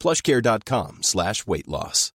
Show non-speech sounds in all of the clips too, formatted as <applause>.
plushcare.com slash weight loss.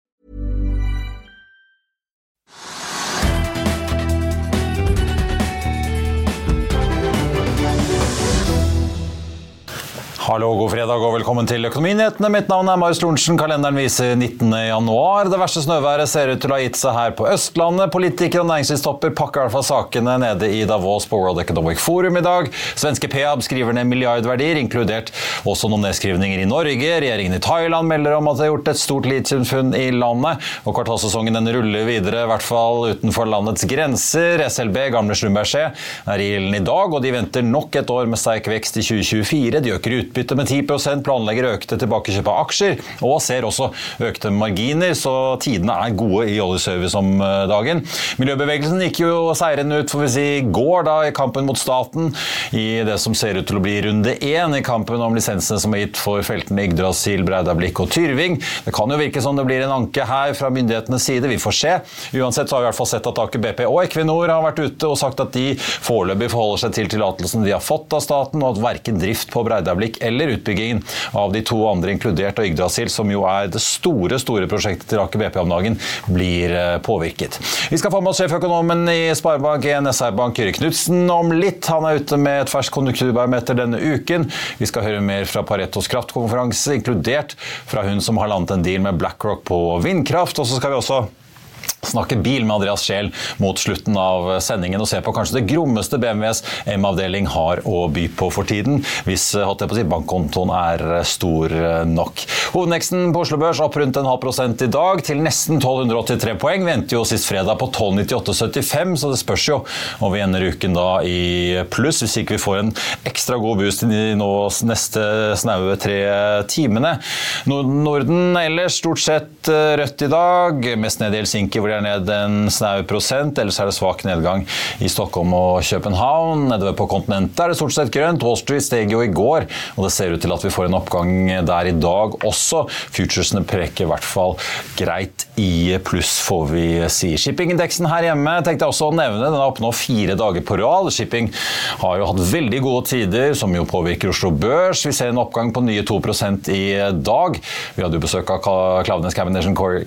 Hallo, god fredag og velkommen til Økonominyhetene. Mitt navn er Marius Lorentzen. Kalenderen viser 19. januar. Det verste snøværet ser ut til å ha gitt seg her på Østlandet. Politikere og næringslivstopper pakker i hvert fall sakene nede i Davos på World Economic Forum i dag. Svenske Peab skriver ned milliardverdier, inkludert også noen nedskrivninger i Norge. Regjeringen i Thailand melder om at det er gjort et stort litiumfunn i landet. Og kvartalsesongen den ruller videre, i hvert fall utenfor landets grenser. SLB, gamle Slumberger, er i ilden i dag, og de venter nok et år med sterk vekst i 2024. De øker utbyttet med 10% planlegger økte tilbakekjøp av aksjer, og ser også økte marginer, så tidene er gode i oljeservice om eh, dagen. Miljøbevegelsen gikk jo seirende ut får vi si, i går da, i kampen mot staten, i det som ser ut til å bli runde én i kampen om lisensene som er gitt for feltene Yggdrasil, Breidablikk og Tyrving. Det kan jo virke som det blir en anke her fra myndighetenes side, vi får se. Uansett så har vi i hvert fall sett at Aker BP og Equinor har vært ute og sagt at de foreløpig forholder seg til tillatelsen de har fått av staten, og at verken drift på Breidablikk eller utbyggingen av de to andre, inkludert og Yggdrasil, som jo er det store store prosjektet til Aker BP om dagen, blir eh, påvirket. Vi skal få med oss sjeføkonomen i Sparebank1 SR-Bank, Kyrre Knutsen, om litt. Han er ute med et ferskt konjunkturbarometer denne uken. Vi skal høre mer fra Paretos kraftkonferanse, inkludert fra hun som har landet en deal med BlackRock på vindkraft. Og så skal vi også snakke bil med Andreas Scheel mot slutten av sendingen og se på kanskje det grommeste BMWs M-avdeling har å by på for tiden, hvis holdt jeg på å si, bankkontoen er stor nok. Hovedneksten på Oslo Børs opp rundt en halv prosent i dag, til nesten 1283 poeng. Vi endte jo sist fredag på 1298,75, så det spørs jo om vi ender uken da i pluss, hvis ikke vi får en ekstra god boost i nå neste snaue tre timene. Norden ellers stort sett rødt i dag, mest ned i Helsinki hvor de er ned en snau prosent. Ellers er det svak nedgang i Stockholm og København. Nedover på kontinentet er det stort sett grønt. Wall Street steg jo i går, og det ser ut til at vi får en oppgang der i dag også. Futuresene preker i hvert fall greit i pluss, får vi si. Shippingindeksen her hjemme tenkte jeg også å nevne. Den har nå fire dager på rad. Shipping har jo hatt veldig gode tider, som jo påvirker Oslo Børs. Vi ser en oppgang på nye 2% i dag. Vi hadde jo besøk av Klaveness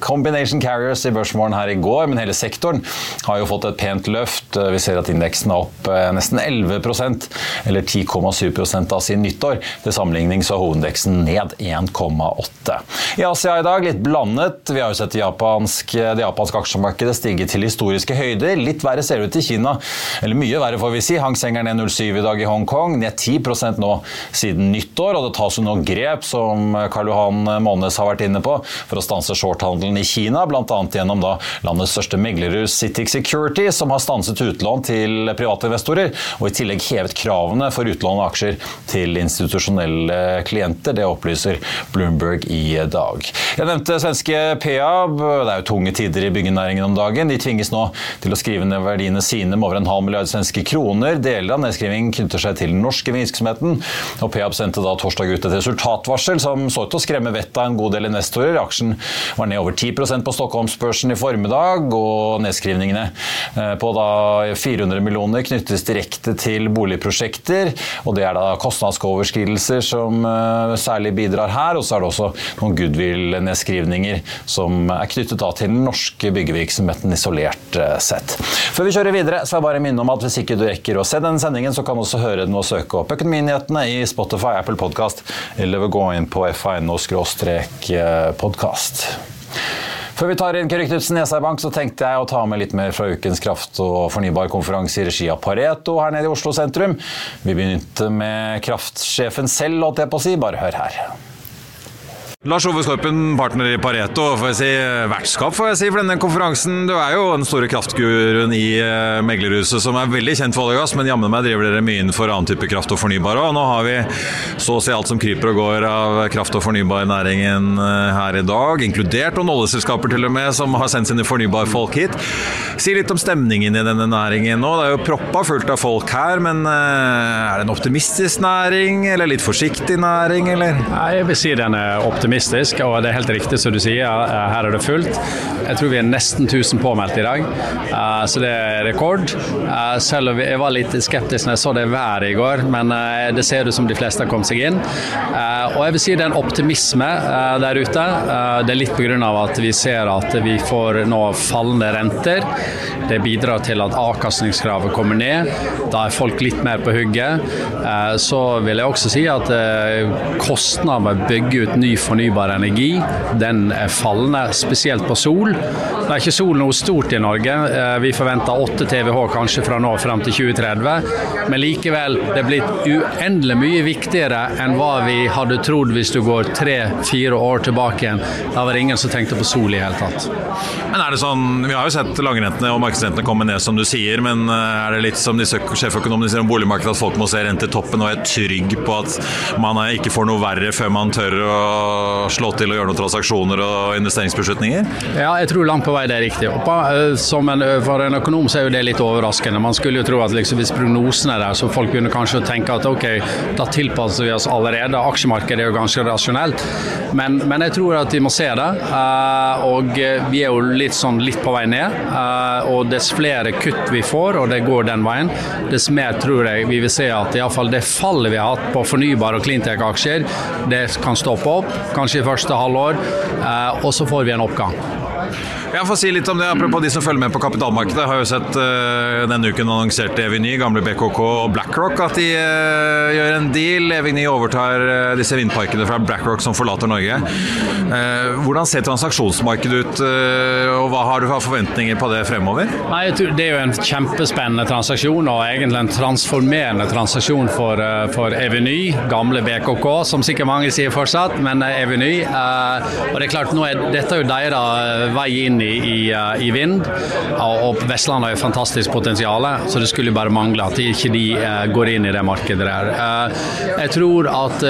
Combination Carriers i Børsmorgen her i går, men hele sektoren har jo fått et pent løft. Vi ser at indeksen er opp eh, nesten 11% eller 10,7 av sin nyttår. Til sammenligning så er hovedindeksen ned 1,8. I Asia i dag litt blandet. Vi har jo sett det japanske aksjemarkedet stige til historiske høyder. Litt verre ser det ut i Kina, eller mye verre får vi si. Hang er ned 0,7 i dag i Hongkong, ned 10% nå siden nyttår. Og det tas jo nå grep, som Karl Johan Månes har vært inne på, for å stanse shorthandelen i Kina, bl.a. gjennom da landets største meglerhus Citic Security, som har stanset utlån til private investorer, og i tillegg hevet kravene for utlån av aksjer til institusjonelle klienter. Det opplyser Bloomberg i dag. Jeg nevnte svenske Peab. Det er jo tunge tider i byggenæringen om dagen. De tvinges nå til å skrive ned verdiene sine med over en halv milliard svenske kroner. Deler av nedskrivingen knytter seg til den norske virksomheten. og Peab sendte da torsdag ut et resultatvarsel som så ut til å skremme vettet av en god del investorer. Aksjen var ned over 10% på Stockholmsbørsen i formiddag formiddag, og nedskrivningene eh, på da 400 millioner knyttes direkte til boligprosjekter. og Det er da kostnadsoverskridelser som eh, særlig bidrar her. Og så er det også noen goodwill-nedskrivninger som er knyttet til den norske byggevirksomheten isolert eh, sett. Før vi kjører videre, så vil jeg bare minne om at hvis ikke du rekker å se denne sendingen, så kan du også høre den og søke opp Økonominyhetene i Spotify, Apple Podcast, eller gå inn på fino-podkast. Før vi tar inn Kyrre Knutsen i SR Bank, så tenkte jeg å ta med litt mer fra ukens kraft- og fornybarkonferanse i regi av Pareto her nede i Oslo sentrum. Vi begynte med kraftsjefen selv, holdt jeg på å si. Bare hør her. Lars Ove Skorpen, partner i Pareto, får jeg si vertskap får jeg si, for denne konferansen. Du er jo den store kraftguruen i uh, meglerhuset, som er veldig kjent for olje og gass, men jammen meg driver dere mye innenfor annen type kraft og fornybar òg. Nå har vi så å si alt som kryper og går av kraft- og fornybarnæringen uh, her i dag, inkludert noen oljeselskaper til og med, som har sendt sine fornybarfolk hit. Si litt om stemningen i denne næringen nå. Det er jo proppa fullt av folk her, men er det en optimistisk næring, eller litt forsiktig næring, eller? Nei, Jeg vil si den er optimistisk optimistisk, og det er helt riktig som du sier. Her er det fullt. Jeg tror vi er nesten 1000 påmeldt i dag, eh, så det er rekord. Eh, selv om jeg var litt skeptisk når jeg så det været i går, men eh, det ser ut som de fleste har kommet seg inn. Og jeg vil si det er en optimisme der ute. Det er litt pga. at vi ser at vi får nå fallende renter. Det bidrar til at avkastningskravet kommer ned. Da er folk litt mer på hugget. Så vil jeg også si at kostnaden med å bygge ut ny fornybar energi, den er fallende, spesielt på sol. Det er ikke sol noe stort i Norge. Eh, vi forventer 8 TWh kanskje fra nå frem til 2030. Men likevel, det er blitt uendelig mye viktigere enn hva vi hadde trodd hvis du går tre-fire år tilbake igjen. Da var det ingen som tenkte på sol i hele tatt. Men er det sånn, Vi har jo sett langrentene og markedsrentene komme ned, som du sier. Men eh, er det litt som disse sjeføkonomene sier om boligmarkedet, at folk må se rentetoppen og er trygg på at man ikke får noe verre før man tør å slå til og gjøre noen transaksjoner og investeringsbeslutninger? Ja, jeg tror langt på vei det er riktig. Eh, som en, eh, for en økonom så er jo det litt overraskende. Man skulle jo tro at liksom, hvis prognosene er der, så folk begynner kanskje å tenke at ok, da tilpasser vi oss allerede. Aksjemarkedet er jo ganske rasjonelt. Men, men jeg tror at vi må se det. Uh, og vi er jo litt sånn litt på vei ned. Og dess flere kutt vi får, og det går den veien, dess mer tror jeg vi vil se at iallfall det fallet vi har hatt på fornybar- og cleantech-aksjer, det kan stoppe opp. Kanskje i første halvår. Uh, og så får vi en oppgang. Jeg får si litt om det, Apropos de som følger med på kapitalmarkedet. Jeg har jo sett uh, Denne uken annonserte Eviny, gamle BKK og BlackRock at de uh, gjør en deal. Eviny overtar uh, disse vindparkene fra BlackRock som forlater Norge. hvordan ser transaksjonsmarkedet ut, og hva har du av forventninger på det fremover? Nei, Det er jo en kjempespennende transaksjon, og egentlig en transformerende transaksjon for, for Eveny, gamle BKK, som sikkert mange sier fortsatt, men Eveny. og det er klart, nå er dette er jo deres vei inn i, i, i vind. Og Vestlandet har jo fantastisk potensial, så det skulle bare mangle at ikke de uh, går inn i det markedet der. Uh, jeg tror at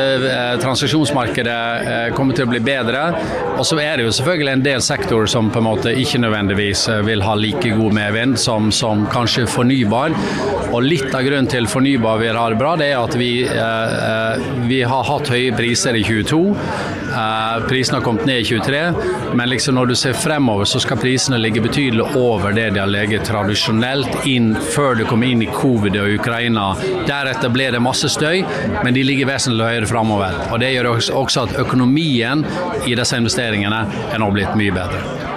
transaksjonsmarkedet kommer til å bli bedre. Og så er det jo selvfølgelig en del sektorer som på en måte ikke nødvendigvis vil ha like god medvind som, som kanskje fornybar. Og litt av grunnen til fornybar vil ha det bra, det er at vi, vi har hatt høye priser i 22. Prisene har kommet ned i 23, men liksom når du ser fremover, så skal prisene ligge betydelig over det de har ligget tradisjonelt inn før det kom inn i covid og Ukraina. Deretter ble det masse støy, men de ligger vesentlig høyere fremover. Og Det gjør også at økonomien i disse investeringene er nå blitt mye bedre.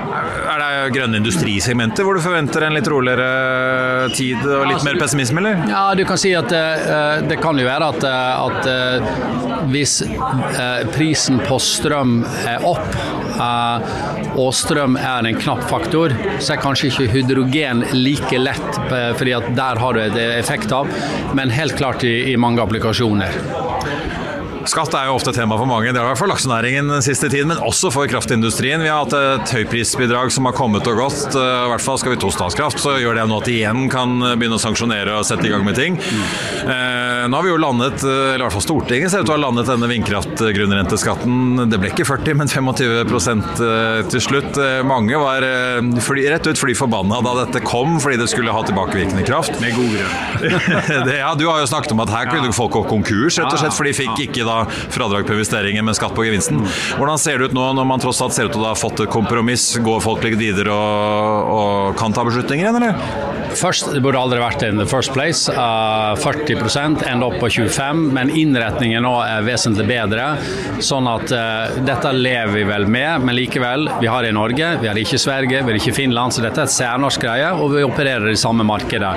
Er grønne industrisegmenter hvor du forventer en litt roligere tid og litt mer pessimisme, eller? Ja, du kan si at uh, det kan jo være at, at uh, hvis prisen på strøm er opp og strøm er en knapp faktor, så er kanskje ikke hydrogen like lett, fordi at der har du et effekt av, men helt klart i, i mange applikasjoner. Skatt er jo ofte tema for mange, det har vært for laksenæringen den siste tiden, men også for kraftindustrien. Vi har hatt et høyprisbidrag som har kommet og gått. Eh, I hvert fall skal vi to statskraft så gjør det nå at de igjen kan begynne å sanksjonere og sette i gang med ting. Eh, nå har vi jo landet, eh, eller i hvert fall Stortinget ser ut til å ha landet denne vindkraftgrunnrenteskatten. Det ble ikke 40, men 25% til slutt. Mange var fly, rett ut fly forbanna da dette kom, fordi det skulle ha tilbakevirkende kraft. Med god grunn. <laughs> ja, du har jo snakket om at her kunne folk gå konkurs, rett og slett, for de fikk ikke da fradrag på investeringer, men skatt på gevinsten. Hvordan ser det ut nå når man tross alt ser ut til å ha fått et kompromiss? Går folk litt videre og, og kan ta beslutninger igjen, eller? Først, Det burde aldri vært in the first place. Uh, 40% ender opp på 25 men innretningen nå er vesentlig bedre. Sånn at uh, dette lever vi vel med, men likevel. Vi har det i Norge, vi har det ikke i Sverige, vi har det ikke i Finland, så dette er et særnorsk greie, og vi opererer i samme markedet.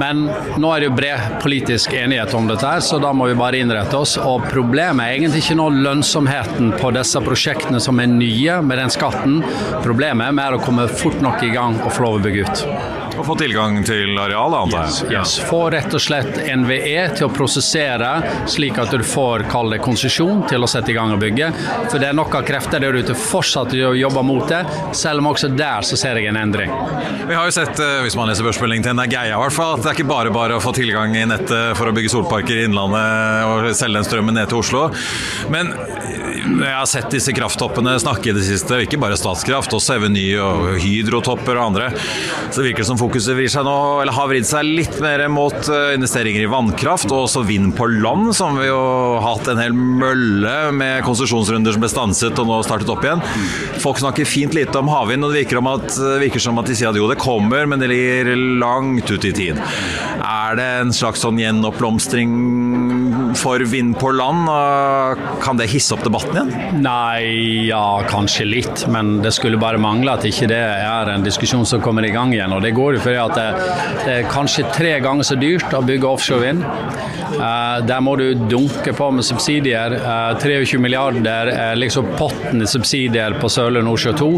Men nå er det jo bred politisk enighet om dette, så da må vi bare innrette oss. Og problemet er egentlig ikke nå lønnsomheten på disse prosjektene som er nye med den skatten. Problemet er mer å komme fort nok i gang og få lov å bygge ut. Og få tilgang til areal, antar jeg. Yes, yes. Få rett og slett NVE til å prosessere, slik at du får kall det konsesjon til å sette i gang og bygge. For det er nok av krefter der ute fortsatt å jobbe mot det, selv om også der så ser jeg en endring. Vi har jo sett, eh, hvis man leser børsmeldingen til Nageia i hvert fall, at det er ikke bare bare å få tilgang i nettet for å bygge solparker i Innlandet og selge den strømmen ned til Oslo. Men jeg har sett disse krafttoppene snakke i det siste, ikke bare Statskraft, også Eveny og Hydrotopper og andre. Så det virker som fokuset vrir seg nå, eller har vridd seg litt mer mot eh, investeringer i vannkraft og også vind på land, som vi jo har hatt en hel mølle med konsesjonsrunder som ble stanset og nå startet opp igjen. Folk snakker fint lite om havvind, og det virker, at, virker, som at de sier at jo, det kommer, men det ligger langt ut i tid. Er det en slags sånn gjenoppblomstring for vind på land? Kan det hisse opp debatten igjen? Nei, ja, kanskje litt. Men det skulle bare mangle at ikke det er en diskusjon som kommer i gang igjen. Og det går jo fordi at det, det er kanskje tre ganger så dyrt å bygge offshore vind. Uh, der må du dunke på med subsidier. Uh, eh, 23 milliarder er liksom potten i subsidier på Sørlige Nordsjø 2.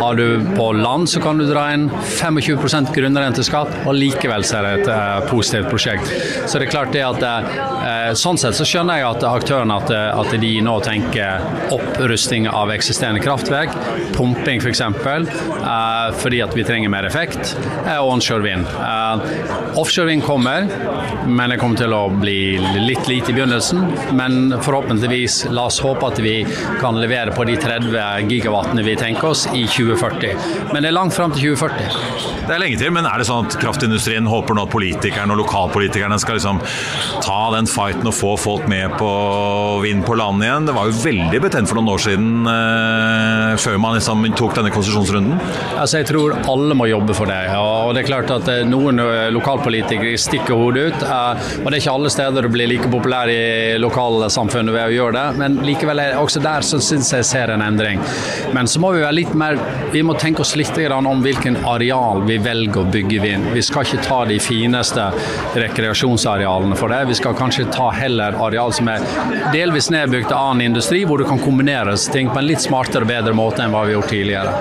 Har du på land, så kan du dra inn 25% grunnrenteskatt, og likevel så er det et uh, positivt prosjekt. Så det er klart det at Sånn sett så skjønner jeg at aktørene at, at de nå tenker opprusting av eksisterende kraftverk, pumping f.eks., for uh, fordi at vi trenger mer effekt, og onshore vind. Uh, offshore vind kommer, men det kommer til å bli litt lite i begynnelsen. Men forhåpentligvis, la oss håpe at vi kan levere på de 30 gigawattene vi tenker oss i 2040. Men det er langt fram til 2040. Det er lenge til, men er det sånn at kraftindustrien håper nå at politikerne og lokalpolitikerne skal liksom ta den fighten og få folk med på vind på land igjen? Det var jo veldig betent for noen år siden, eh, før man liksom tok denne konsesjonsrunden. Altså, jeg tror alle må jobbe for det. og det er klart at eh, Noen eh, lokalpolitikere stikker hodet ut. Eh, og Det er ikke alle steder du blir like populær i lokalsamfunnet ved å gjøre det, men likevel er også der så syns jeg ser en endring. Men så må vi være litt mer Vi må tenke oss litt om hvilken areal vi velger å bygge vind. Vi skal ikke ta de fineste rekreasjonsarealene for det. Vi skal kanskje ta heller areal som er delvis nedbygd av annen industri, hvor det kan kombineres ting på en litt smartere og bedre måte enn hva vi har gjort tidligere.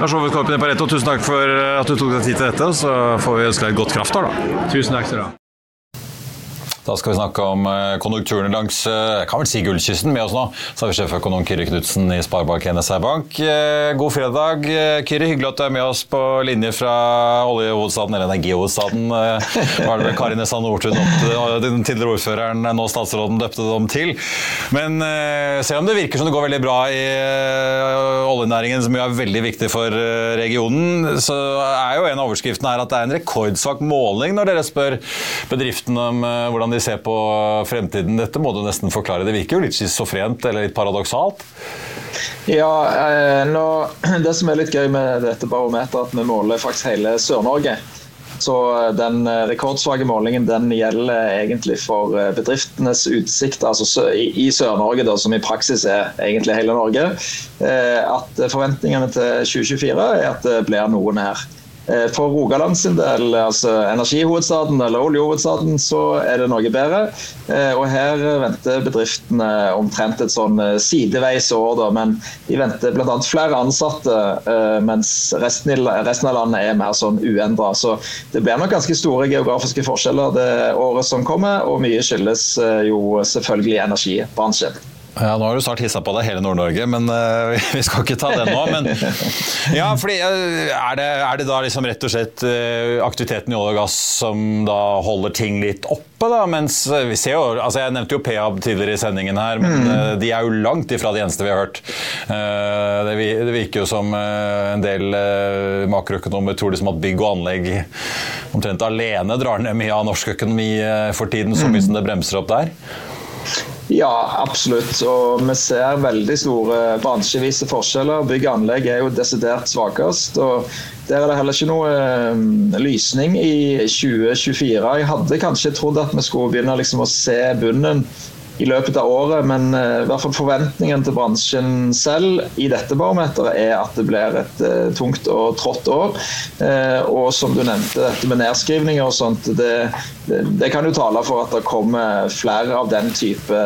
Lars Ove Korpen i Pareto, tusen takk for at du tok deg tid til dette. Så får vi ønske deg et godt kraftår, da. Tusen takk skal du ha. Da skal vi snakke om eh, konjunkturene langs eh, jeg kan vel si gullkysten med oss nå. Så har vi sjeføkonom Kyrre Knutsen i Sparebank NSR Bank. Eh, god fredag, Kyrre. Hyggelig at du er med oss på linje fra oljehovedstaden, eller energihovedstaden. Var det vel Kari Nessan Nordtun, den tidligere ordføreren, nå statsråden, døpte dem til. Men selv om det virker som det går veldig bra i oljenæringen, som jo er veldig viktig for regionen, så er jo en av overskriftene her at det er en rekordsvak måling når dere spør bedriftene om hvordan de ser på fremtiden. Dette må du nesten forklare. Det virker jo litt schizofrent eller litt paradoksalt? Ja, eh, nå, <clears throat> Det som er litt gøy med dette barometeret, at vi måler faktisk hele Sør-Norge. Så eh, den eh, rekordsvake målingen den gjelder egentlig for bedriftenes utsikter altså i Sør-Norge, som i praksis er egentlig hele Norge. At forventningene til 2024 er at det blir noen her. Eh, for Rogaland sin del, altså energihovedstaden eller oljehovedstaden, så er det noe bedre. Eh, og her venter bedriftene omtrent et sånn eh, sideveis år, da, men de venter bl.a. flere ansatte, mens resten, av landet er mer sånn uendra. Så det blir nok ganske store geografiske forskjeller det året som kommer, og mye skyldes jo selvfølgelig energibransjen. Ja, Nå har du snart hissa på deg hele Nord-Norge, men uh, <laughs> vi skal ikke ta den nå. Men <laughs> ja, fordi, uh, er, det, er, det, da liksom rett og slett uh, aktiviteten i olje og gass som da holder ting litt oppe? da, mens vi ser jo, altså Jeg nevnte jo Peab tidligere i sendingen her, men mm. de er jo langt ifra de eneste vi har hørt. Det, det, virker jo som en del makroøkonomer tror liksom at bygg og anlegg omtrent alene drar ned mye av norsk økonomi for tiden, så mye mm. som det bremser opp der. Ja, absolutt. Og vi ser veldig store bransjevise forskjeller. Bygg og anlegg er jo desidert svakest. og Der er det heller ikke noe um, lysning i 2024. Jeg hadde kanskje trodd at vi skulle begynne liksom å se bunnen i løpet av året. Men uh, i hvert fall forventningen til bransjen selv i dette barometeret er at det blir et uh, tungt og trått år. Uh, og som du nevnte, dette med nedskrivninger og sånt, det, det, det, kan jo tale for at det kommer flere av den type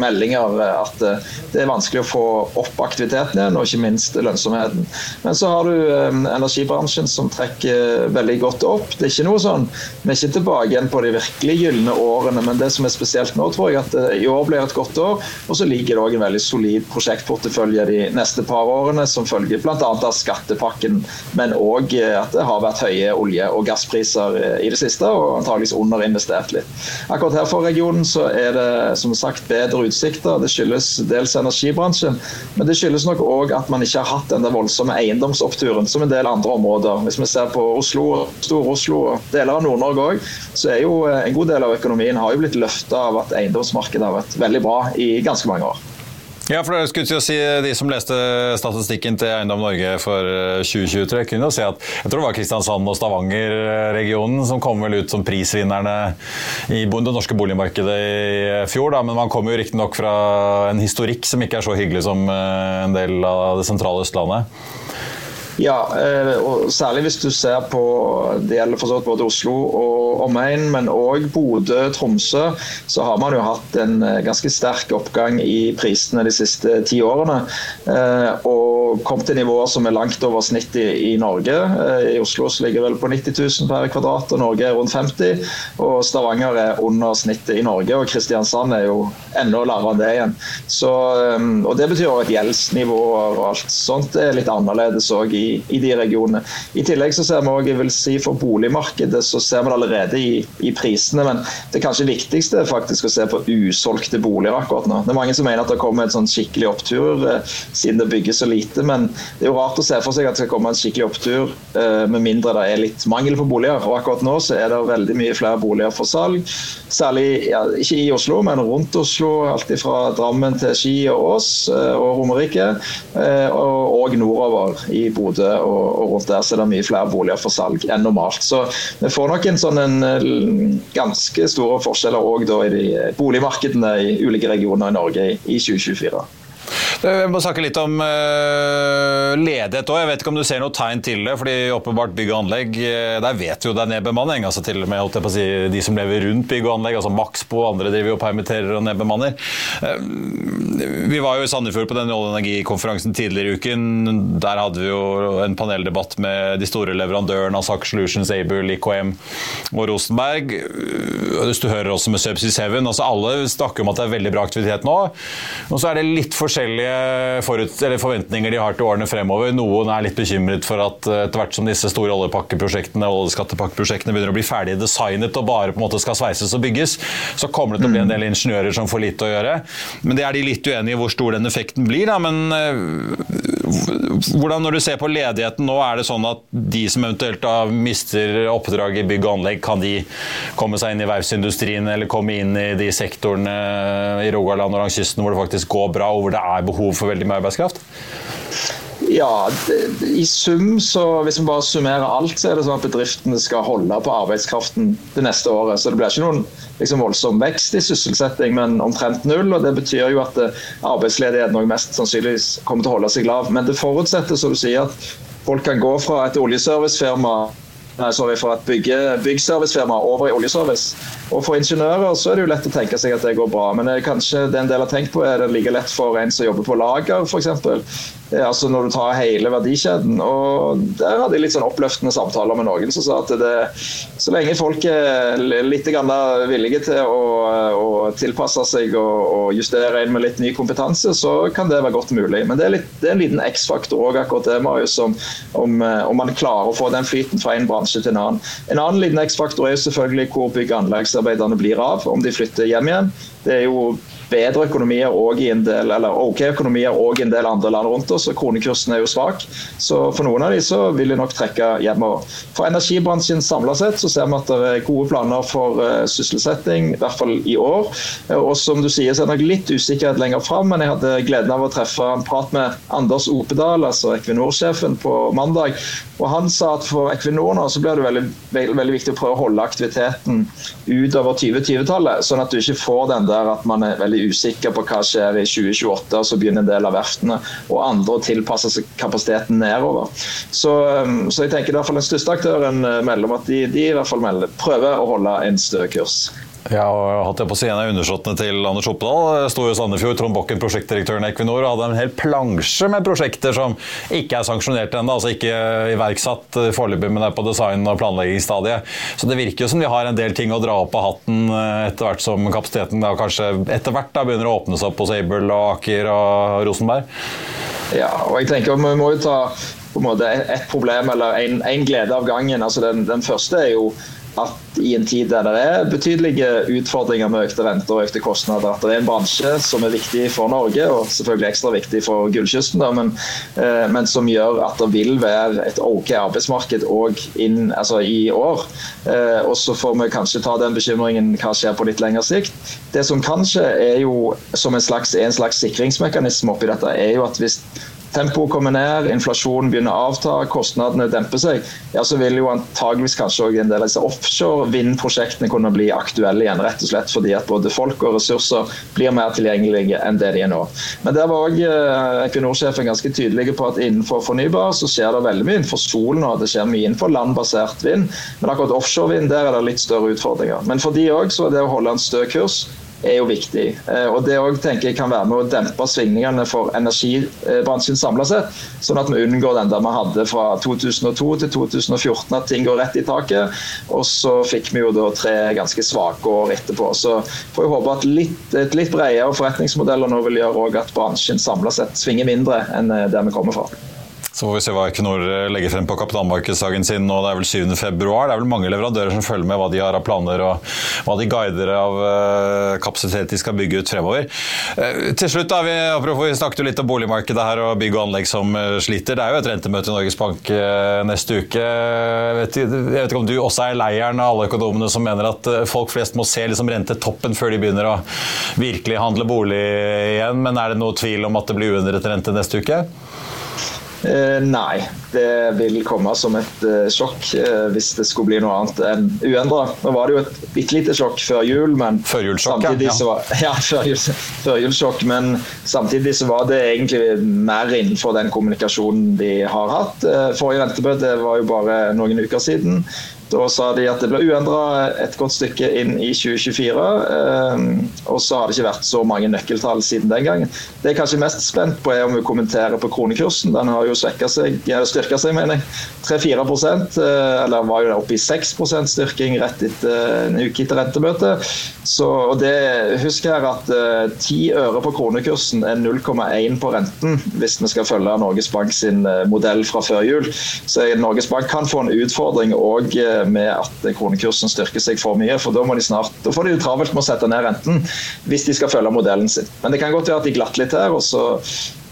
meldinger. At det er vanskelig å få opp aktiviteten igjen, og ikke minst lønnsomheten. Men så har du energibransjen som trekker veldig godt opp. Det er ikke noe sånn, Vi er ikke tilbake igjen på de virkelig gylne årene, men det som er spesielt nå, tror jeg at i år blir et godt år. Og så ligger det òg en veldig solid prosjektportefølje de neste par årene, som følger bl.a. av skattepakken, men òg at det har vært høye olje- og gasspriser i det siste, og antageligvis underinvestert litt. Akkurat her for regionen så er det som sagt bedre utsikter. Det skyldes dels energibransjen, men det skyldes nok òg at man ikke har hatt den der voldsomme eiendomsoppturen som en del andre områder. Hvis vi ser på Oslo, Stor-Oslo og deler av Nord-Norge òg, så er jo en god del av økonomien har jo blitt løfta av at eiendomsmarkedet har vært veldig bra i ganske mange år. Ja, for det skulle si De som leste statistikken til Eiendom Norge for 2023, kunne jo se at jeg tror det var Kristiansand og Stavanger-regionen som kom vel ut som prisvinnerne i det norske boligmarkedet i fjor. Da. Men man kommer jo riktignok fra en historikk som ikke er så hyggelig som en del av det sentrale Østlandet. Ja, eh, og særlig hvis du ser på Det gjelder for så vidt både Oslo og omegn, men òg Bodø, Tromsø. Så har man jo hatt en eh, ganske sterk oppgang i prisene de siste ti årene. Eh, og kom til nivåer som er langt over snittet i Norge. I Oslo ligger vel på 90 000 per kvadrat, og Norge er rundt 50 Og Stavanger er under snittet i Norge, og Kristiansand er jo enda lavere enn det igjen. Så, og Det betyr at gjeldsnivåer og alt sånt er litt annerledes òg i i, de regionene. I tillegg så ser vi også, jeg vil si For boligmarkedet så ser vi det allerede i, i, prisene, men det kanskje viktigste er faktisk å se på usolgte boliger akkurat nå. Det er Mange som mener at det kommer en sånn skikkelig opptur eh, siden det bygges så lite, men det er jo rart å se for seg at det skal komme en skikkelig opptur eh, med mindre det er litt mangel på boliger. Og Akkurat nå så er det veldig mye flere boliger for salg, særlig ja, ikke i Oslo, men rundt Oslo. Alt fra Drammen til Ski og Ås eh, og Romerike, eh, og, og nordover i Bodø Bodø og, og, rundt der så er det mye flere boliger for salg enn normalt. Så vi får nok en sånn en, eh, ganske store forskjeller òg i de boligmarkedene i ulike regioner i Norge i, i 2024. Vi må snakke litt om uh, ledighet òg. Jeg vet ikke om du ser noe tegn til det. fordi åpenbart bygg og anlegg, uh, der vet vi jo det er nedbemanning. altså til og med holdt jeg på å si, De som lever rundt bygg og anlegg, altså Maxbo og andre driver jo permitterer og nedbemanner. Vi var jo i Sandefjord på den olje- og energikonferansen tidligere i uken. Der hadde vi jo en paneldebatt med de store leverandørene av Saker Solutions, Able, IKM og Rosenberg. Hvis du hører også med Subsea Seven, altså alle snakker om at det er veldig bra aktivitet nå. Og så er det litt forskjellige forventninger de har til årene fremover. Noen er litt bekymret for at eh, etter hvert som disse store oljepakkeprosjektene oljeskattepakkprosjektene begynner å bli ferdig designet og bare på en måte skal sveises og bygges, så kommer det til å bli en del ingeniører som får lite å gjøre. Men det er de litt uenige i hvor stor den effekten blir. Da. Men eh, hvordan når du ser på ledigheten nå, er det sånn at de som eventuelt da mister oppdrag i bygg og anlegg, kan de komme seg inn i verftsindustrien eller komme inn i de sektorene i Rogaland og langs kysten hvor det faktisk går bra, og hvor det er behov for veldig mye arbeidskraft? Ja, i sum så hvis vi bare summerer alt, så er det sånn at bedriftene skal holde på arbeidskraften det neste året. Så det blir ikke noen liksom, voldsom vekst i sysselsetting, men omtrent null. og Det betyr jo at eh, arbeidsledigheten nok mest sannsynligvis kommer til å holde seg lav. Men det forutsetter, som du sier, at folk kan gå fra et oljeservicefirma sorry, for et bygge, byggservicefirma over i oljeservice. Og For ingeniører så er det jo lett å tenke seg at det går bra, men kanskje det en del har tenkt på er det like lett for en som jobber på lager f.eks altså når du tar hele verdikjeden. og Der hadde jeg litt sånn oppløftende samtaler med noen som sa at det, så lenge folk er litt villige til å, å tilpasse seg og, og, justere inn med litt ny kompetanse, så kan det være godt mulig. Men det er, litt, det er en liten X-faktor òg, akkurat det, Marius, om, om, om, man klarer å få den flyten fra en bransje til en annen. En annen liten X-faktor er jo selvfølgelig hvor bygg- og anleggsarbeiderne blir av, om de flytter hjem igjen. Det er jo bedre økonomier og i en del, eller ok økonomier og i en del andre land rundt oss, og kronekursen er jo svak. Så for noen av de så vil de nok trekke hjemover. For energibransjen samla sett så ser vi at det er gode planer for uh, sysselsetting, i hvert fall i år. Og som du sier, så er det nok litt usikkerhet lenger fram, men jeg hadde gleden av å treffe en prat med Anders Opedal, altså Equinor-sjefen, på mandag. Og Han sa at for Equinor nå så blir det veldig, veldig, veldig viktig å prøve å holde aktiviteten utover 2020-tallet, sånn at du ikke får den der at man er veldig usikker på hva skjer i 2028, og så begynner en del av verftene og andre å tilpasse seg kapasiteten nedover. Så, um, så jeg tenker i hvert fall den største aktøren eh, melder om at de, de i hvert fall melder, prøver å holde en stø kurs. Ja, og hatt det på siden av undersåttene til Anders Oppedal sto i Sandefjord, Trond Bokken, prosjektdirektøren i Equinor, hadde en hel plansje med prosjekter som ikke er sanksjonert ennå, altså ikke iverksatt foreløpig, men er på design- og planleggingsstadiet. Så det virker jo som de har en del ting å dra opp av hatten eh, etter hvert som kapasiteten da kanskje etter hvert da begynner å åpnes opp hos Able og Aker og Rosenberg. Ja, og jeg tenker vi må jo ta på en måte ett problem eller en, glede av gangen. altså den, den første er jo at i en tid der det er betydelige utfordringer med økte renter og økte kostnader, at det er en bransje som er viktig for Norge, og selvfølgelig ekstra viktig for gullkysten, men, eh, men, som gjør at det vil være et OK arbeidsmarked òg altså i år. Eh, og så får vi kanskje ta den bekymringen hva skjer på litt lengre sikt. Det som kanskje er jo som en slags, en slags sikringsmekanisme oppi dette, er jo at hvis tempoet kommer ned, inflasjonen begynner å avta, kostnadene demper seg, ja, så vil jo antageligvis kanskje også en del av disse offshore vindprosjektene kunne bli aktuelle igjen. Rett og slett fordi at både folk og ressurser blir mer tilgjengelige enn det de er nå. Men der var òg eh, Equinor-sjefen ganske tydelig på at innenfor fornybar så skjer det veldig mye innenfor solen og Det skjer mye innenfor landbasert vind. Men akkurat offshore vind der er det litt større utfordringer. Men for de òg så er det å holde en stø kurs er jo viktig. Eh, og Det jeg kan være med å dempe svingningene for energibransjen samla sett, sånn at vi unngår den der vi hadde fra 2002 til 2014, at ting går rett i taket. Og så fikk vi jo da tre ganske svake år etterpå. Så får jeg håpe at litt, et litt bredere forretningsmodeller nå vil gjøre at bransjen samla sett svinger mindre enn eh, der vi kommer fra. Så får vi se hva Equinor legger frem på kapitalmarkedsdagen sin nå. Det er vel 7. februar. Det er vel mange leverandører som følger med hva de har av planer og hva de guider av eh, kapasitet de skal bygge ut fremover. Eh, til slutt, da, vi, vi snakket jo litt om boligmarkedet her og bygg og anlegg som eh, sliter. Det er jo et rentemøte i Norges Bank neste uke. Jeg vet, jeg vet, ikke om du også er leieren av alle økonomene som mener at folk flest må se liksom rentetoppen før de begynner å virkelig handle bolig igjen. Men er det noe tvil om at det blir uendret rente neste uke? Eh, nei, det vil komme som et eh, sjokk eh, hvis det skulle bli noe annet enn uendra. Nå var det jo et bitte lite sjokk før jul, men samtidig så var, <laughs> ja, førjulssjokk, men samtidig så var det egentlig mer innenfor den kommunikasjonen de har hatt. Forrige rentebøte var jo bare noen uker siden. Da sa de at det ble uendra et godt stykke inn i 2024. Eh, og så har det ikke vært så mange nøkkeltall siden den gangen. Det jeg er kanskje mest spent på, er om vi kommenterer på kronekursen. Den har jo styrka seg, seg mener jeg, 3-4 eh, eller var jo oppe i 6% styrking rett etter en uke etter rentemøte. Så, og det, Husk her at ti 10 øre på kronekursen er 0,1 på renten, hvis vi skal følge Norges Bank sin modell fra før jul. Så Norges Bank kan få en utfordring og med at kronekursen styrker seg for mye. For da, må de snart, da får de jo travelt med å sette ned renten hvis de skal følge modellen sin. Men det kan godt være at de glatt litt her. og så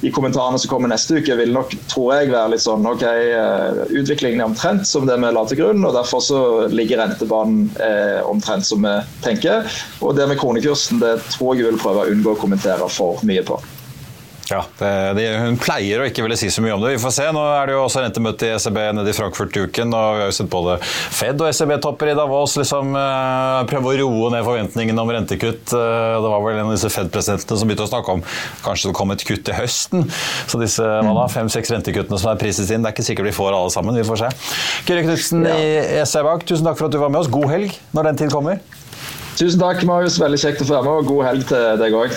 de kommentarene som kommer neste uke, vil nok tror jeg, være litt sånn OK, eh, utviklingen er omtrent som det vi la til grunn. og Derfor så ligger rentebanen eh, omtrent som vi tenker. Og det med kronekursen det tror jeg vil prøve å unngå å kommentere for mye på. Ja, det, det, Hun pleier å ikke ville si så mye om det. Vi får se. Nå er det jo også rentemøte i ECB nede i Frankfurt i uken. og Vi har jo sett både Fed og ECB-topper i Davos liksom uh, prøve å roe ned forventningene om rentekutt. Uh, det var vel en av disse Fed-presidentene som begynte å snakke om kanskje det kom et kutt til høsten. Så disse fem-seks rentekuttene som er priset inn, det er ikke sikkert vi får alle sammen. Vi får se. Kyrre Knutsen ja. i ECBAK, tusen takk for at du var med oss. God helg når den tid kommer. Tusen takk, Marius. Veldig kjekt å få være med, og god helg til deg òg.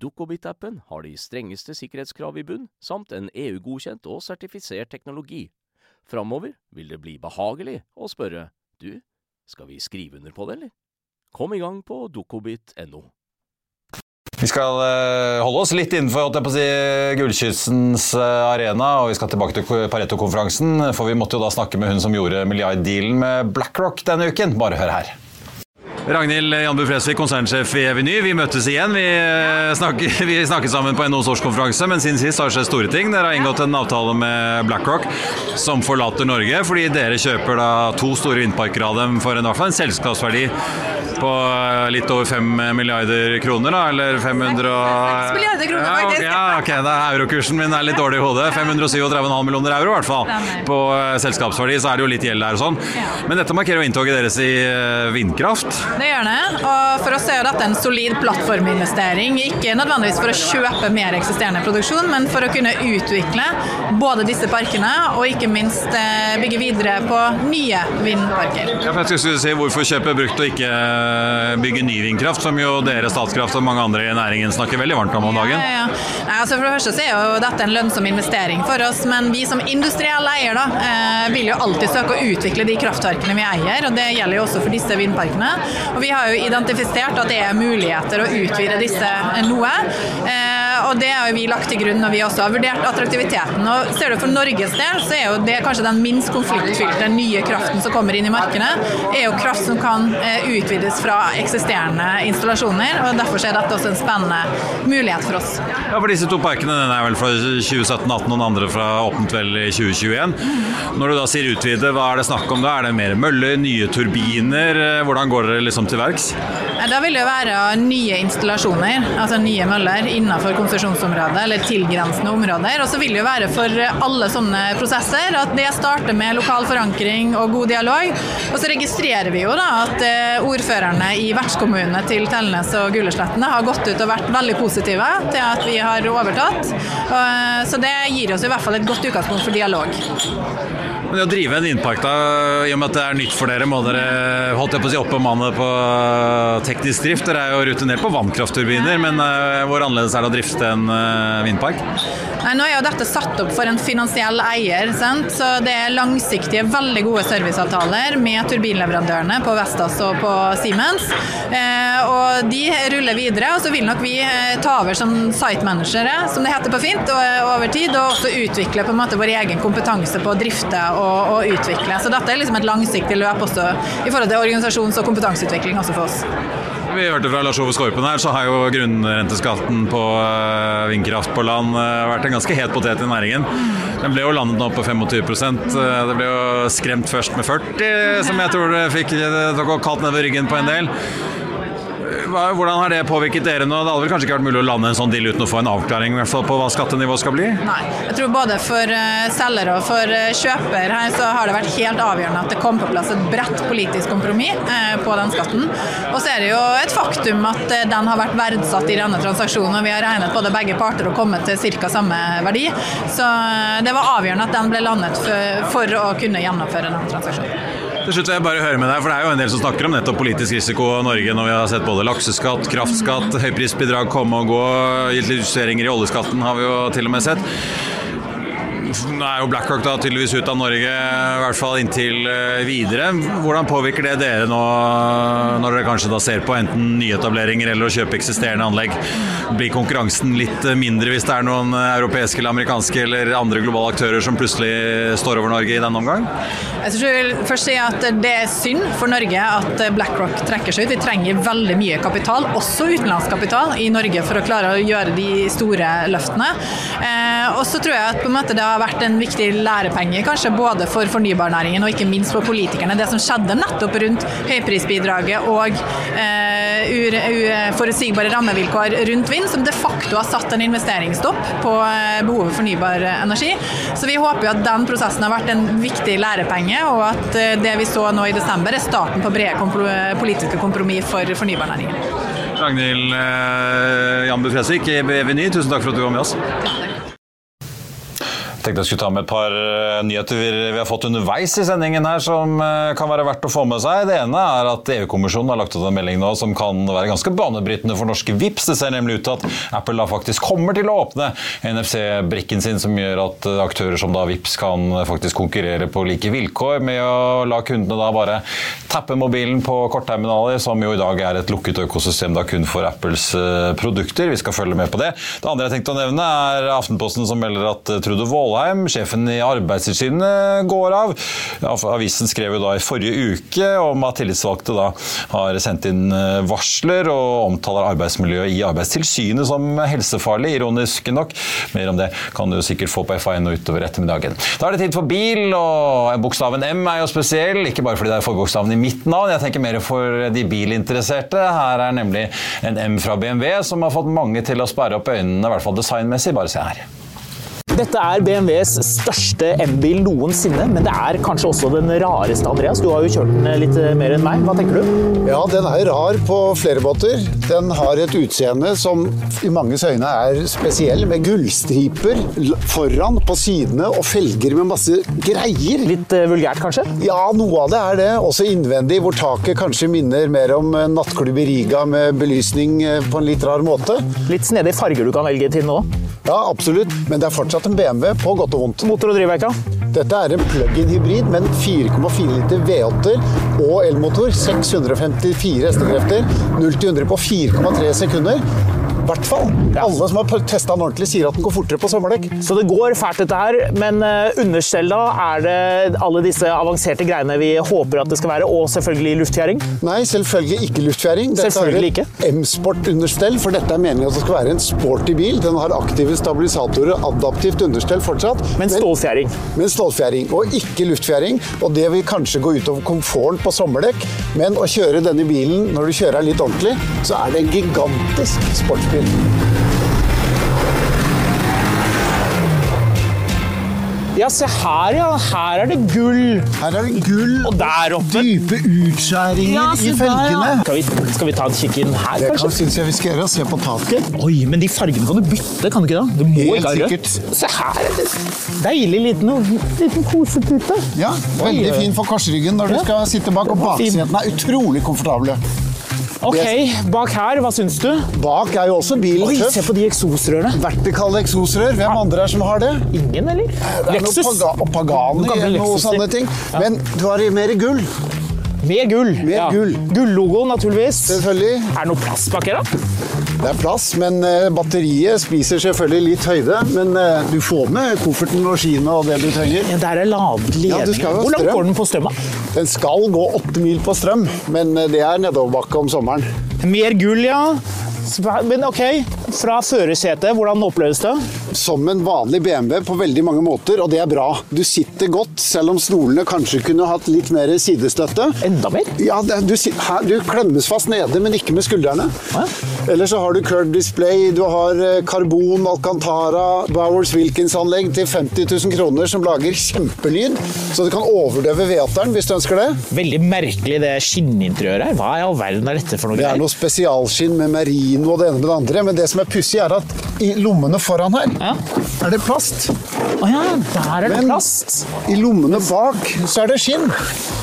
Dukkobit-appen har de strengeste sikkerhetskrav i bunn, samt en EU-godkjent og sertifisert teknologi. Framover vil det bli behagelig å spørre du, skal vi skrive under på det, eller? Kom i gang på dukkobit.no. Vi skal uh, holde oss litt innenfor si, Gullkystens uh, arena, og vi skal tilbake til Pareto-konferansen. For vi måtte jo da snakke med hun som gjorde milliarddealen med BlackRock denne uken. Bare hør her. Ragnhild Janbu Fresvik, konsernsjef i Eveny. Vi møttes igjen. Vi, snakker, <laughs> vi snakket sammen på NHOs årskonferanse, men siden sist har det skjedd store ting. Dere har inngått en avtale med BlackRock som forlater Norge, fordi dere kjøper da to store vindparker av dem for en, hvert fall en selskapsverdi på litt over 5 milliarder kroner, da, eller 500 6 milliarder kroner, ja, faktisk. Ja, ok, da Eurokursen min er litt dårlig i hodet. 537,5 millioner euro, i hvert fall. På eh, selskapsverdi så er det jo litt gjeld der og sånn. Men dette markerer jo inntoget deres i eh, vindkraft. Det gjør det. Og for oss er jo dette en solid plattforminvestering. Ikke nødvendigvis for å kjøpe mer eksisterende produksjon, men for å kunne utvikle både disse parkene og ikke minst eh, bygge videre på nye vindparker. Ja, for jeg skulle si Hvorfor kjøpe brukt og ikke eh, bygge ny vindkraft, som jo dere, Statskraft og mange andre i næringen snakker veldig varmt om om dagen? Ja, ja. Nei, altså for det første så er jo dette en lønnsom investering for oss, men vi som industrielle eier da, eh, vil jo alltid søke å utvikle de kraftverkene vi eier, og det gjelder jo også for disse vindparkene. Og vi har jo identifisert at det er muligheter å utvide disse noe, eh, og det har vi lagt til grunn når vi også har vurdert attraktiviteten. Og ser du for Norges del, så er jo det kanskje den minst konfliktfylte nye kraften som kommer inn i markedet, er jo kraft som kan eh, utvides fra eksisterende installasjoner, og derfor er dette også en spennende mulighet for oss. Ja, for disse to parkene den er vel fra 2017-2018 og den andre fra åpnet vel i 2021. Når du da sier utvide, hva er det snakk om da? Er det mer møller, nye turbiner? Eh, Hvordan går dere liksom til verks? Eh, Da vil det være nye installasjoner, altså nye møller innenfor konsesjonsområdet eller tilgrensende områder. Og så vil det jo være for alle sånne prosesser at det starter med lokal forankring og god dialog. Og så registrerer vi jo da at eh, ordførerne i vertskommunene til Telnes og Gulleslettene har gått ut og vært veldig positive til at vi har overtatt. Eh, Så det gir oss i hvert fall et godt utgangspunkt for dialog. Men å drive en vindpark, da, i og med at det er nytt for dere, må dere holdt jeg på å si oppbemanne på eh, teknisk drift? Dere er jo rutinert på vannkraftturbiner, men eh, hvor annerledes er det å drifte en eh, vindpark? Nei, nå er jo dette satt opp for en finansiell eier, sant? så det er langsiktige, veldig gode serviceavtaler med turbinleverandørene på Vestas og på Siemens. Og de ruller videre, og så vil nok vi ta over som site managere, som det heter på fint, og, over tid, og også utvikle på en måte vår egen kompetanse på å drifte og, og utvikle. Så dette er liksom et langsiktig løp også i forhold til organisasjons- og kompetanseutvikling også for oss. Vi hørte fra Lars Ove Skorpen her, så har jo grunnrenteskatten på eh, vindkraft på land eh, vært en ganske het potet i næringen. Den ble jo landet nå på 25 Eh, Det ble jo skremt først med 40 som jeg tror det fikk kalt nedover ryggen på en del. Hvordan har det påvirket dere nå? Det hadde vel kanskje ikke vært mulig å lande en sånn deal uten å få en avklaring hvert fall på hva skattenivået skal bli? Nei. Jeg tror både for uh, selger og for uh, kjøper her så har det vært helt avgjørende at det kom på plass et bredt politisk kompromiss uh, på den skatten. Og så er det jo et faktum at den har vært verdsatt i denne transaksjonen, og vi har regnet både begge parter og kommet til ca. samme verdi. Så det var avgjørende at den ble landet for, for å kunne gjennomføre den transaksjonen. Til slutt vil jeg bare høre med deg, for Det er jo en del som snakker om nettopp politisk risiko i Norge når vi har sett både lakseskatt, kraftskatt, høyprisbidrag komme og gå. Justeringer i oljeskatten har vi jo til og med sett. Nå er jo BlackRock da tydeligvis ut av Norge, i hvert fall inntil eh, videre. Hvordan påvirker det dere nå, når dere kanskje da ser på enten nyetableringer eller å kjøpe eksisterende anlegg? Blir konkurransen litt mindre hvis det er noen europeiske eller amerikanske eller andre globale aktører som plutselig står over Norge i denne omgang? Jeg vil først si at Det er synd for Norge at BlackRock trekker seg ut. Vi trenger veldig mye kapital, også utenlandskapital, i Norge for å klare å gjøre de store løftene. Eh, og så tror jeg at på en måte det har vært en viktig lærepenge, kanskje både for fornybarnæringen og ikke minst for politikerne. Det som skjedde nettopp rundt høyprisbidraget og uh, forutsigbare rammevilkår rundt vind, som de facto har satt en investeringsstopp på uh, behovet for fornybar energi. Så vi håper jo at den prosessen har vært en viktig lærepenge, og at uh, det vi så nå i desember er starten på brede politiske kompromiss for fornybarnæringen. Ragnhild eh, Jambu Fresvik i BVNY, tusen takk for at du var med oss. Tenkte jeg skulle ta med et par eh, nyheter vi har fått underveis i sendingen her som eh, kan være verdt å få med seg. Det ene er at EU-kommisjonen har lagt ut en melding nå som kan være ganske banebrytende for norske VIPs. Det ser nemlig ut til at Apple da faktisk kommer til å åpne NFC-brikken sin, som gjør at eh, aktører som da VIPs kan faktisk konkurrere på like vilkår med å la kundene da bare tappe mobilen på kortterminaler, som jo i dag er et lukket økosystem da kun for Apples produkter. Vi skal følge med på det. Det andre jeg tenkte å nevne, er Aftenposten som melder at Trude Våle Kvalheim, sjefen i Arbeidstilsynet, går av. Avisen skrev jo da i forrige uke om at tillitsvalgte da har sendt inn eh, varsler og omtaler arbeidsmiljøet i Arbeidstilsynet som helsefarlig, ironisk nok. Mer om det kan du sikkert få på FAN og utover ettermiddagen. Da er det tid for bil, og bokstaven M er jo spesiell. Ikke bare fordi det er forbokstaven i mitt navn, jeg tenker mer for de bilinteresserte. Her er nemlig en M fra BMW som har fått mange til å sperre opp øynene, i hvert fall designmessig. Bare se her. Dette er BMWs største M-bil noensinne, men det er kanskje også den rareste, Andreas. Du har jo kjørt den litt mer enn meg. Hva tenker du? Ja, den er rar på flere måter. Den har et utseende som i manges øyne er spesiell, med gullstriper foran, på sidene og felger med masse greier. Litt uh, vulgært, kanskje? Ja, noe av det er det. Også innvendig, hvor taket kanskje minner mer om nattklubb i Riga med belysning eh, på en litt rar måte. Litt snedige farger du kan velge til nå? Ja, absolutt. Men det er fortsatt fortsatt en BMW, på godt og vondt. Motor og drivverk, Dette er en plug-in hybrid med en 4,4 liter V8-er og elmotor. 654 hestekrefter. 0 til 100 på 4,3 sekunder hvert fall. Alle som har testa den ordentlig, sier at den går fortere på sommerdekk. Så det går fælt, dette her. Men uh, understell, da? Er det alle disse avanserte greiene vi håper at det skal være? Og selvfølgelig luftfjæring? Nei, selvfølgelig ikke luftfjæring. Dette selvfølgelig ikke. M-sport-understell, for dette er meningen at det skal være en sporty bil. Den har aktive stabilisatorer, adaptivt understell fortsatt. Men stålfjæring? Men stålfjæring, og ikke luftfjæring. Og det vil kanskje gå utover komforten på sommerdekk, men å kjøre denne bilen når du kjører litt ordentlig, så er det en gigantisk sportsbil spill. Ja, se her, ja. Her er det gull. Her er det gull og der oppe. dype utskjæringer ja, i felgene. Ja. Skal, vi, skal, vi, ta en kikk inn her, det kanskje? Det syns jeg vi skal gjøre. Se på taket. Oi, men de fargene kan du bytte, kan du ikke da? Du må Helt ikke ha rødt. Se her er det deilig liten, liten kosepute. Ja, veldig fin for korsryggen når du skal sitte bak, og baksetene er utrolig komfortable. Ok, Bak her, hva syns du? Bak er jo også bilen Oi, tøff. Se på de eksosrørene. Vertikale eksosrør. Hvem andre er som har det? Ingen, eller? Det er Lexus. Noe og Pagani noe sånne ting. Men du har mer gull. Mer gull. Mer ja. gull. Gullogo, naturligvis. Selvfølgelig. Er det noe plass bak her, da? Det er plass, men eh, batteriet spiser selvfølgelig litt høyde. Men eh, du får med kofferten og skiene og det du trenger. Ja, Der er ladet ledning. Ja, Hvor langt går den på strøm? Den skal gå åtte mil på strøm, men eh, det er nedoverbakke om sommeren. Mer gull, ja. Men ok, fra førersetet, hvordan oppleves det? Som en vanlig BMW på veldig mange måter, og det er bra. Du sitter godt, selv om stolene kanskje kunne hatt litt mer sidestøtte. Enda mer? Ja, det, du, her, du klemmes fast nede, men ikke med skuldrene. Ja. Eller så har du curved display, du har eh, karbon, Alcantara, Bowers Wilkins-anlegg til 50 000 kroner som lager kjempelyd, så du kan overdøve V8-eren hvis du ønsker det. Veldig merkelig det skinninteriøret her. Hva i all verden er dette for noe Det er noe spesialskinn med merino og det ene med det andre, men det som er pussig er at i lommene foran her Ja. er det plast. Å ja, der er det Men- plast. I lommene bak så er det skinn.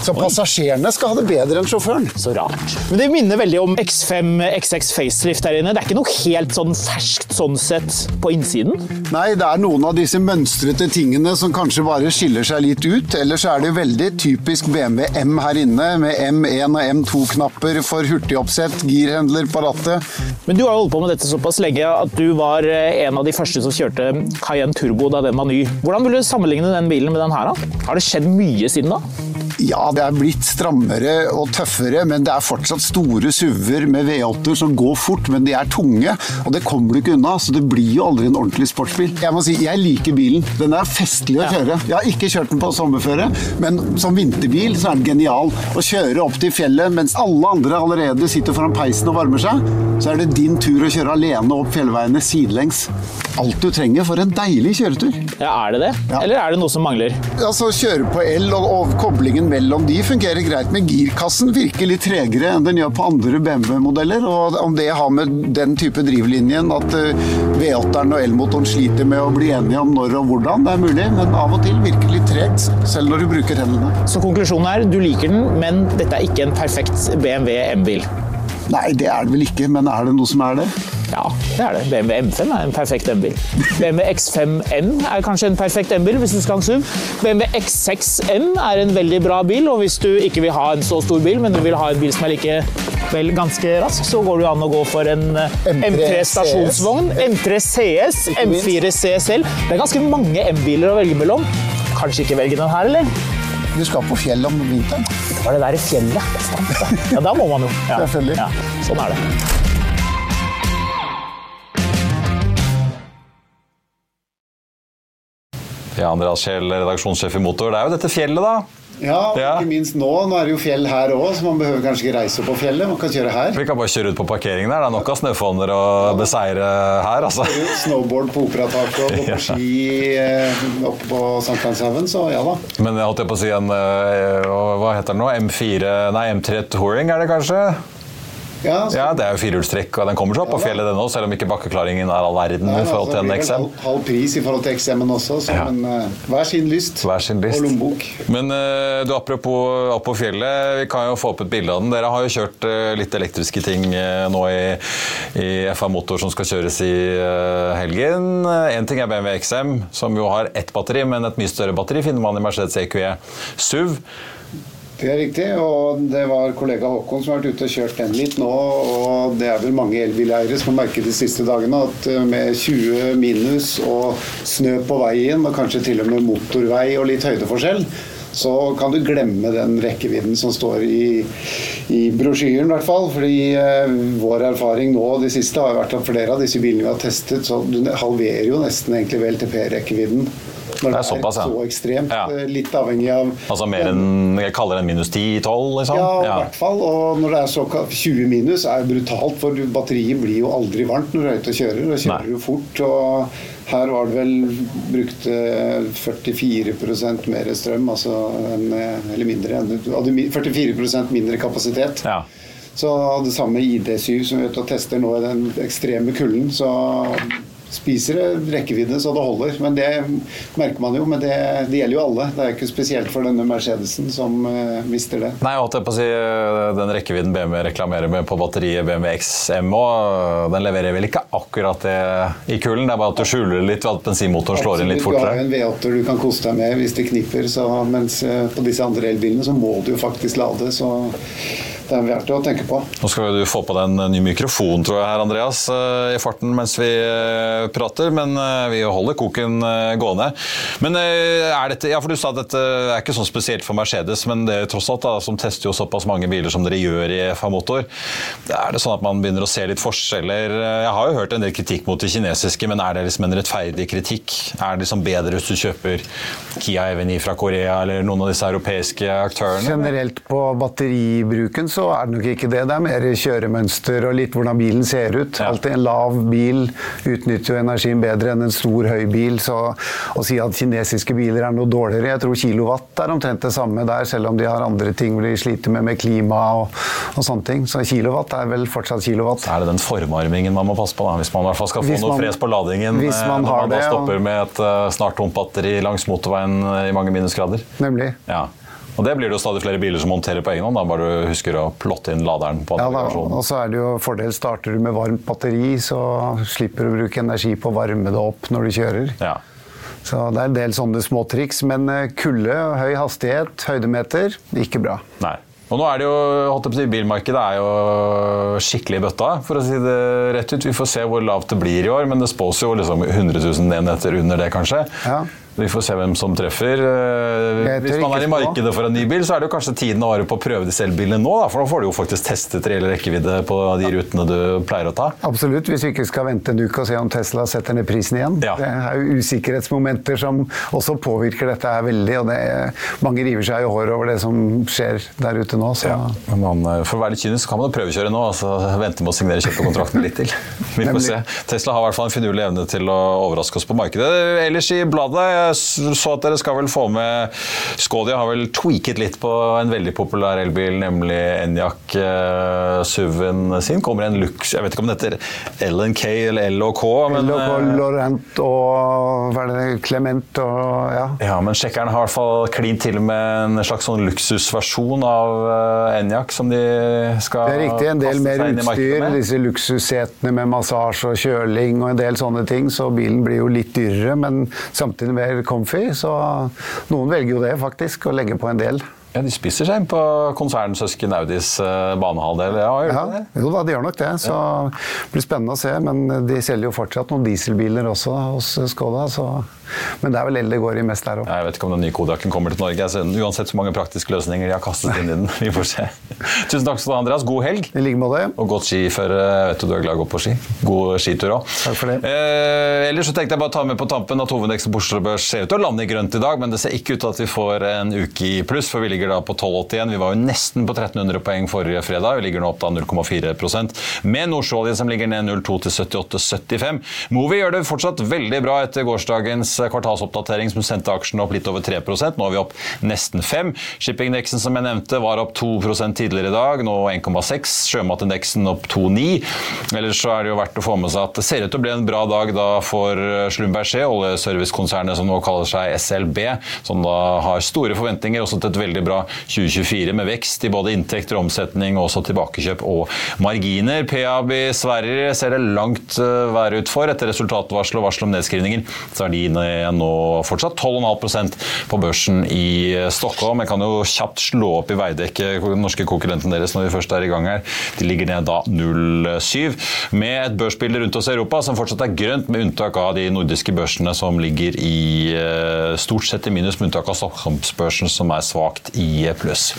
Så passasjerene skal ha det bedre enn sjåføren. Så rart. Men det minner veldig om X5 XX facelift der inne. Det er ikke noe helt sånn ferskt sånn sett på innsiden. Nei, det er noen av disse mønstrete tingene som kanskje bare skiller seg litt ut. Ellers er det veldig typisk BMW M her inne, med M1 og M2-knapper for hurtigoppsett, girhendler på rattet. Men du har holdt på med dette såpass lenge at du var eh, en av de første som kjørte Cayenne Turbo da den var ny. Hvordan vil du sammenligne den bilen med den her? da? Har det skjedd mye siden da? Ja, det er blitt strammere og tøffere, men det er fortsatt store SUV-er med V8-er som går fort, men de er tunge, og det kommer du ikke unna, så det blir jo aldri en ordentlig sportsbil. Jeg må si, jeg liker bilen. Den er festlig å kjøre. Jeg har ikke kjørt den på sommerføre, men som vinterbil så er den genial. Å kjøre opp til fjellet mens alle andre allerede sitter foran peisen og varmer seg, så er det din tur å kjøre alene opp fjellveiene sidelengs. Alt du trenger for en deilig kjøretur. Ja, Er det det? Ja. Eller er det noe som mangler? Altså, Kjøre på el og, og koblingen mellom de fungerer greit, men girkassen virker litt tregere enn den gjør på andre BMW-modeller. og Om det har med den type drivlinjen at eh, V8-eren og elmotoren sliter med å bli enige om når og hvordan, det er mulig, men av og til virker det litt tregt, selv når du bruker hendene. Så konklusjonen er du liker den, men dette er ikke en perfekt BMW M-bil. Nei, det er det vel ikke, men er det noe som er det? Ja, det er det. BMW M5 er en perfekt M-bil. BMW X5M er kanskje en perfekt M-bil hvis du skal ha en SUV. BMW X6M er en veldig bra bil, og hvis du ikke vil ha en så stor bil, men du vil ha en bil som er like vel ganske rask, så går det an å gå for en eh, M3 M3 stasjonsvogn, M3 CS, M4 CSL. Det er ganske mange M-biler å velge mellom. Kanskje ikke velge den her, eller? Du skal på fjell om vinteren. Det var det der i fjellet. Ja, da må man jo. Ja. Selvfølgelig. Ja, sånn er det. Ja, Andreas Kjell, redaksjonssjef i Motor. Det er jo dette fjellet, da. Ja, Ja. ikke minst nå. Nå er det jo fjell her òg, så man behøver kanskje ikke reise opp på fjellet. Man kan kjøre her. Vi kan bare kjøre ut på parkeringen der. Det er nok av snøfonner å beseire her, altså. Snowboard på operataket og gå <laughs> på ski eh, oppe på Sankthanshaugen, så ja da. Men jeg holdt jeg på å si en eh, Hva heter den nå? M4 Nei, M3 Touring, er det kanskje? Ja, så, Ja, det er jo firehjulstrekk, og den kommer seg opp på fjellet, den òg, selv om ikke bakkeklaringen er all verden Nei, i forhold til en XM. Halv, halv pris i forhold til XM-en også, så, Ja. men uh, hver sin lyst. Hver sin lyst. Og lommebok. Men uh, du, apropos opp på fjellet, vi kan jo få opp et bilde av den. Dere har jo kjørt uh, litt elektriske ting nå i, i FA Motor som skal kjøres i helgen. Én ting er BMW XM, som jo har ett batteri, men et mye større batteri finner man i Mercedes EQE SUV. Det er riktig, og det var kollega Håkon som har vært ute og kjørt den litt nå. Og det er vel mange elbileiere som har merket de siste dagene at eh, med 20 minus og snø på veien, og kanskje til og med motorvei og litt høydeforskjell, så kan du glemme den rekkevidden som står i, i brosjyren, i hvert fall. Fordi eh, vår erfaring nå de siste har vært at flere av disse bilene vi har testet, så du halverer jo nesten egentlig VLTP-rekkevidden. Når Det er såpass, ja. så ekstremt. Ja. eh, Litt avhengig av Altså mer enn Jeg kaller det minus 10-12, liksom? ja, i hvert fall. Og når det er så 20 minus, er det brutalt. For batteriet blir jo aldri varmt når du er ute og kjører. Og kjører Nei. du fort. Og her var det vel brukt eh, 44% mer strøm, altså en, eh, eller mindre. du hadde mi- 44% mindre kapasitet. Ja. Så det samme ID7 som vi er tester nå i den ekstreme kulden. Så spiser rekkevidde så det holder. Men det merker man jo. Men det, det gjelder jo alle. Det er ikke spesielt for denne Mercedesen som uh, mister det. Nei, holdt på å si eh, Den rekkevidden BMW reklamerer med på batteriet BMW XM òg, den leverer vel ikke akkurat det i kulden? Det er bare at du skjuler det litt ved at bensinmotoren slår inn litt fortere? Du har jo en V8 du kan kose deg med hvis det kniper, så, mens eh, på disse andre elbilene så må du jo faktisk lade. Så Det er verdt å tenke på. Nå skal du få på deg en ny mikrofon, tror jeg, her, Andreas, eh, i farten mens vi eh, prater. Men eh, vi holder koken gående. Men er dette Ja, for du sa at dette er ikke sånn spesielt for Mercedes, men det er tross alt da, som tester jo såpass mange biler som dere gjør i FA-motor. Er det sånn at man begynner å se litt forskjeller? Jeg har jo hørt en del kritikk mot det kinesiske, men er det liksom en rettferdig kritikk? Er det liksom bedre hvis du kjøper Kia EV9 fra Korea eller noen av disse europeiske aktørene? Generelt på batteribruken så er det nok ikke det. Det er mer kjøremønster og litt hvordan bilen ser ut. Ja. Alltid en lav bil utnytter jo energien bedre enn en stor, høy bil. Så å si at kinesiske biler er noe dårligere Jeg tror kilowatt er omtrent det samme der, selv om de har andre ting de sliter med, med klima og, og, sånne ting. Så kilowatt er vel fortsatt kilowatt. Så er det den formarmingen man må passe på, da, hvis man i hvert fall skal få man, noe fres på ladingen hvis man eh, når man da stopper med et uh, snart tomt batteri langs motorveien eh, i mange minusgrader. Nemlig. Ja. Og Det blir det jo stadig flere biler som monterer på egen hånd. da bare du husker å plotte inn laderen. på ja, da, og så er det jo fordel Starter du med varmt batteri, så slipper du å bruke energi på å varme det opp når du kjører. Ja. Så Det er en del sånne små triks, men eh, kulde, høy hastighet, høydemeter ikke bra. Nei. Og nå er det jo, Bilmarkedet er jo skikkelig i bøtta, for å si det rett ut. Vi får se hvor lavt det blir i år, men det spås jo liksom 100 000 enheter under det, kanskje. Ja. Vi får se hvem som treffer. Eh, hvis man er i markedet for en ny bil, så er det kanskje tiden å året på å prøve de elbilene nå. Da, for nå får du jo faktisk testet reell rekkevidde på de rutene du pleier å ta. Absolutt, hvis vi ikke skal vente en uke og se om Tesla setter ned prisen igjen. Ja. Det er jo usikkerhetsmomenter som også påvirker dette her veldig. og er, Mange river seg i håret over det som skjer der ute nå. Ja. Man, eh, for å være litt kynisk kan man jo prøvekjøre nå, altså vente med å signere kjøpekontrakten litt til. Vi får se. Tesla har i hvert fall en finurlig evne til å overraske oss på markedet. Ellers i bladet jeg så at dere skal vel få med Skodia har vel tweaket litt på en veldig populær elbil, nemlig Enjak uh, SUV-en sin. Kommer en Lux Jeg vet ikke om det heter LNK eller LOK. Men, LOK, uh, Laurent og hva er det, Clement og ja. ja. Men sjekkeren har i hvert fall klint til med en slags sånn luksusversjon av uh, Enjak som de skal Det er riktig. En del mer utstyr. Disse luksussetene med massasje og kjøling og en del sånne ting. Så bilen blir jo litt dyrere, men samtidig mer comfy. Så noen velger jo det, faktisk, å legge på en del. Ja, De spiser seg inn på konsernsøsken Audis uh, banehalvdel? Ja, ja, jo da, de gjør nok det. Så det blir spennende å se. Men de selger jo fortsatt noen dieselbiler også hos Skoda. Så men det er vel el det går i mest der òg. Jeg vet ikke om den nye Kodiaken kommer til Norge. Altså, uansett så mange praktiske løsninger de har kastet inn i den. <laughs> Vi får se. Tusen takk skal du ha, Andreas. God helg. I like måte. Og godt skiføre. Jeg vet du er glad i å gå på ski. God skitur òg. Takk for det. Eh, ellers så tenkte jeg bare å ta med på tampen at hovedindeksen på Oslo Børs ser ut til å lande i grønt i dag, men det ser ikke ut til at vi får en uke i pluss, for vi ligger da på 12,81. Vi var jo nesten på 1300 poeng forrige fredag. Vi ligger nå opp da 0,4% med Nordsjøolje som ligger ned 0,2 til 78,75. Movi gjør det fortsatt veldig bra etter gårsdagens kvartalsoppdatering som sendte aksjene opp litt over 3% Nå er vi opp nesten 5 Shippingindeksen som jeg nevnte var opp 2 tidligere i dag, nå 1,6 Sjømatindeksen opp 2,9 Ellers så er det jo verdt å få med seg at det ser ut til å bli en bra dag da for Schlumberger, oljeservicekonsernet som nå kaller seg SLB, som da har store forventninger også til et veldig bra 2024 med vekst i både inntekter, omsetning og også tilbakekjøp og marginer. PAB Sverige ser det langt eh, verre ut for etter resultatvarsel og varsel om nedskrivninger. Så er de nå fortsatt 12,5% på børsen i Stockholm. Jeg kan jo kjapt slå opp i Veidekke, den norske konkurrenten deres, når vi først er i gang her. De ligger ned da 0,7, med et børsbilde rundt oss i Europa som fortsatt er grønt, med unntak av de nordiske børsene som ligger i eh, stort sett i minus, med unntak av Stockholmsbørsen som er svakt i pluss.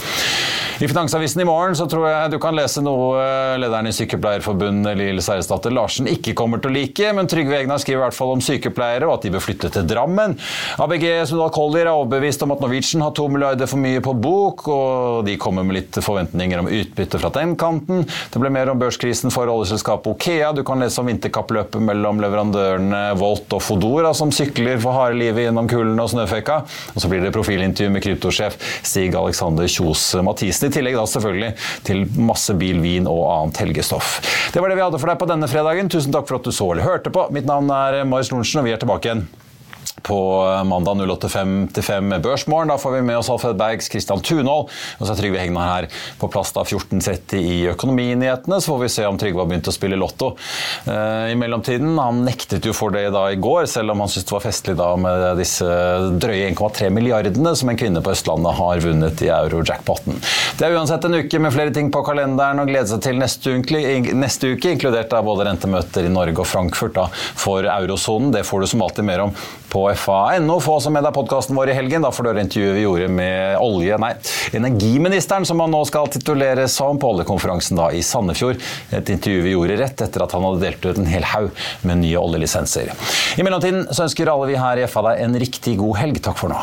I Finansavisen i morgen så tror jeg du kan lese noe eh, lederen i Sykepleierforbundet Lill Seierstatter Larsen ikke kommer til å like, men Trygve Egnar skriver i hvert fall om sykepleiere og at de bør flytte til Drammen. ABG Sundal Collier er overbevist om at Norwegian har to milliarder for mye på bok, og de kommer med litt forventninger om utbytte fra den kanten. Det ble mer om børskrisen for oljeselskapet Okea. Du kan lese om vinterkappløpet mellom leverandørene Volt og Fodora som sykler for harde livet gjennom kulden og snøføyka. Og så blir det profilintervju med kryptosjef Stig Alexander Kjos Mathisen. I tillegg da selvfølgelig til masse bil, vin og annet helgestoff. Det var det vi hadde for deg på denne fredagen. Tusen takk for at du så eller hørte på. Mitt navn er Marius Lorentzen, og vi er tilbake igjen på mandag 08.55 med Børsmorgen. Da får vi med oss Alfred Bergs, Christian Tunhold, og så er Trygve Hegnar her på plass da 14.30 i Økonominyhetene. Så får vi se om Trygve har begynt å spille lotto i mellomtiden. Han nektet jo for det da i går, selv om han syntes det var festlig da med disse drøye 1,3 milliardene som en kvinne på Østlandet har vunnet i euro-jackpoten. Det er uansett en uke med flere ting på kalenderen å glede seg til neste uke, neste uke inkludert av både rentemøter i Norge og Frankfurt da, for eurosonen. Det får du som alltid mer om på fa.no. Få også med deg podkasten vår i helgen. Da får du høre intervjuet vi gjorde med olje... Nei, energiministeren, som han nå skal tituleres som på oljekonferansen da i Sandefjord. Et intervju vi gjorde rett etter at han hadde delt ut en hel haug med nye oljelisenser. I mellomtiden så ønsker alle vi her i FA deg en riktig god helg. Takk for nå.